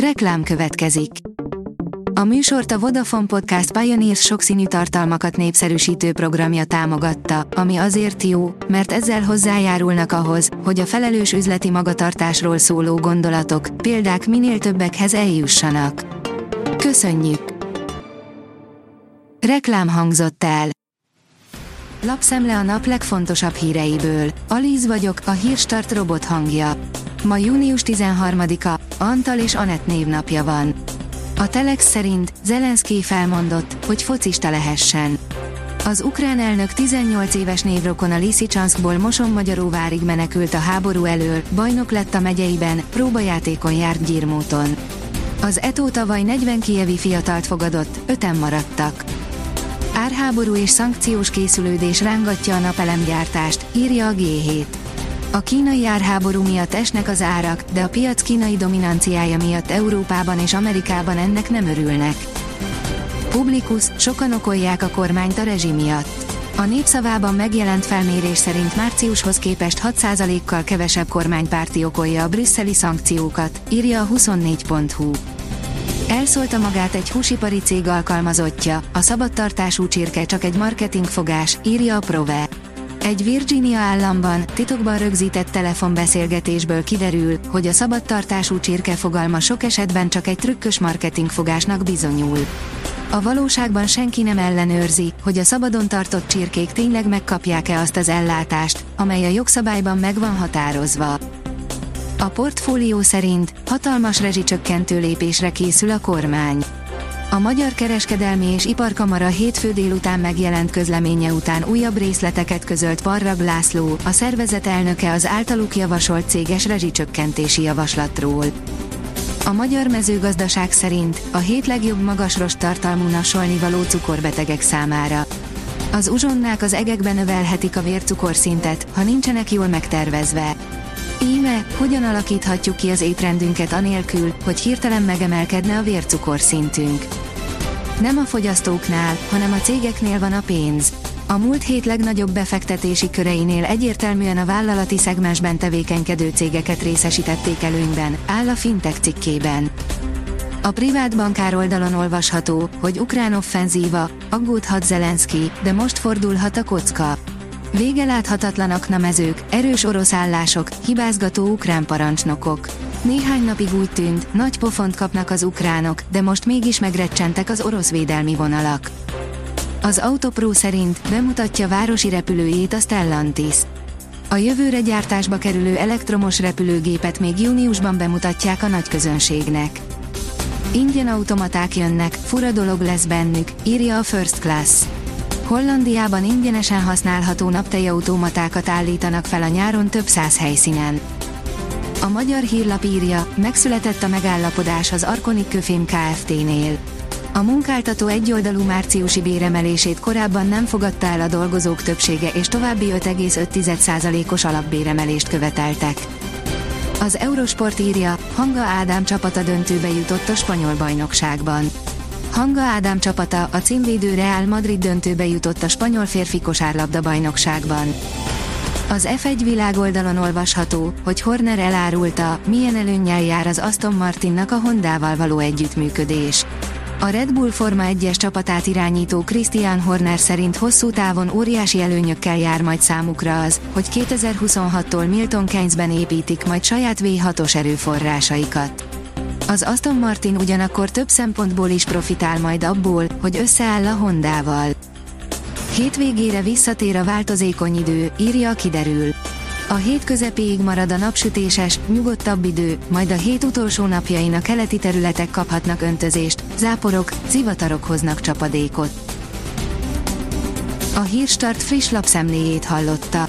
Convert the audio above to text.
Reklám következik. A műsort a Vodafone Podcast Pioneers sokszínű tartalmakat népszerűsítő programja támogatta, ami azért jó, mert ezzel hozzájárulnak ahhoz, hogy a felelős üzleti magatartásról szóló gondolatok, példák minél többekhez eljussanak. Köszönjük! Reklám hangzott el. Lapszemle a nap legfontosabb híreiből. Alíz vagyok, a hírstart robot hangja. Ma június 13-a, Antal és Anett névnapja van. A Telex szerint Zelenszky felmondott, hogy focista lehessen. Az ukrán elnök 18 éves névrokona Liszicsanszkból Mosonmagyaróvárig menekült a háború elől, bajnok lett a megyeiben, próbajátékon járt Gyirmóton. Az Eto tavaly 40 kievi fiatalt fogadott, öten maradtak. Árháború és szankciós készülődés rángatja a napelemgyártást, írja a G7. A kínai árháború miatt esnek az árak, de a piac kínai dominanciája miatt Európában és Amerikában ennek nem örülnek. Publikus, sokan okolják a kormányt a rezsi miatt. A népszavában megjelent felmérés szerint márciushoz képest 6%-kal kevesebb kormánypárti okolja a brüsszeli szankciókat, írja a 24.hu. Elszólta magát egy húsipari cég alkalmazottja, a szabadtartású csirke csak egy marketingfogás, írja a Prove. Egy Virginia államban titokban rögzített telefonbeszélgetésből kiderül, hogy a szabadtartású csirke fogalma sok esetben csak egy trükkös marketingfogásnak bizonyul. A valóságban senki nem ellenőrzi, hogy a szabadon tartott csirkék tényleg megkapják-e azt az ellátást, amely a jogszabályban meg van határozva. A portfólió szerint hatalmas rezsicsökkentő lépésre készül a kormány. A Magyar Kereskedelmi és Iparkamara hétfő délután megjelent közleménye után újabb részleteket közölt Parrag László, a szervezet elnöke az általuk javasolt céges rezsicsökkentési javaslatról. A magyar mezőgazdaság szerint a hét legjobb magasros tartalmú nasolni való cukorbetegek számára. Az uzsonnák az egekben növelhetik a vércukorszintet, ha nincsenek jól megtervezve. Íme, hogyan alakíthatjuk ki az étrendünket anélkül, hogy hirtelen megemelkedne a vércukorszintünk. Nem a fogyasztóknál, hanem a cégeknél van a pénz. A múlt hét legnagyobb befektetési köreinél egyértelműen a vállalati szegmensben tevékenykedő cégeket részesítették előnyben, áll a Fintech cikkében. A privát bankár oldalon olvasható, hogy ukrán offenzíva, aggódhat Zelenszky, de most fordulhat a kocka. Vége láthatatlanak na mezők, erős orosz állások, hibázgató ukrán parancsnokok. Néhány napig úgy tűnt, nagy pofont kapnak az ukránok, de most mégis megrecsentek az orosz védelmi vonalak. Az Autopro szerint bemutatja városi repülőjét a Stellantis. A jövőre gyártásba kerülő elektromos repülőgépet még júniusban bemutatják a nagy közönségnek. Ingyen automaták jönnek, fura dolog lesz bennük, írja a First Class. Hollandiában ingyenesen használható naptejautomatákat állítanak fel a nyáron több száz helyszínen. A magyar hírlap írja, megszületett a megállapodás az Arkonik Köfém Kft-nél. A munkáltató egyoldalú márciusi béremelését korábban nem fogadta el a dolgozók többsége és további 5,5%-os alapbéremelést követeltek. Az Eurosport írja, Hanga Ádám csapata döntőbe jutott a spanyol bajnokságban. Hanga Ádám csapata, a címvédő Real Madrid döntőbe jutott a spanyol férfi kosárlabda bajnokságban. Az F1 világoldalon olvasható, hogy Horner elárulta, milyen előnnyel jár az Aston Martinnak a Hondával való együttműködés. A Red Bull Forma 1-es csapatát irányító Christian Horner szerint hosszú távon óriási előnyökkel jár majd számukra az, hogy 2026-tól Milton Keynesben építik majd saját V6-os erőforrásaikat. Az Aston Martin ugyanakkor több szempontból is profitál majd abból, hogy összeáll a Hondával. Hétvégére visszatér a változékony idő, írja a kiderül. A hét közepéig marad a napsütéses, nyugodtabb idő, majd a hét utolsó napjain a keleti területek kaphatnak öntözést, záporok, zivatarok hoznak csapadékot. A Hírstart friss lapszemléjét hallotta.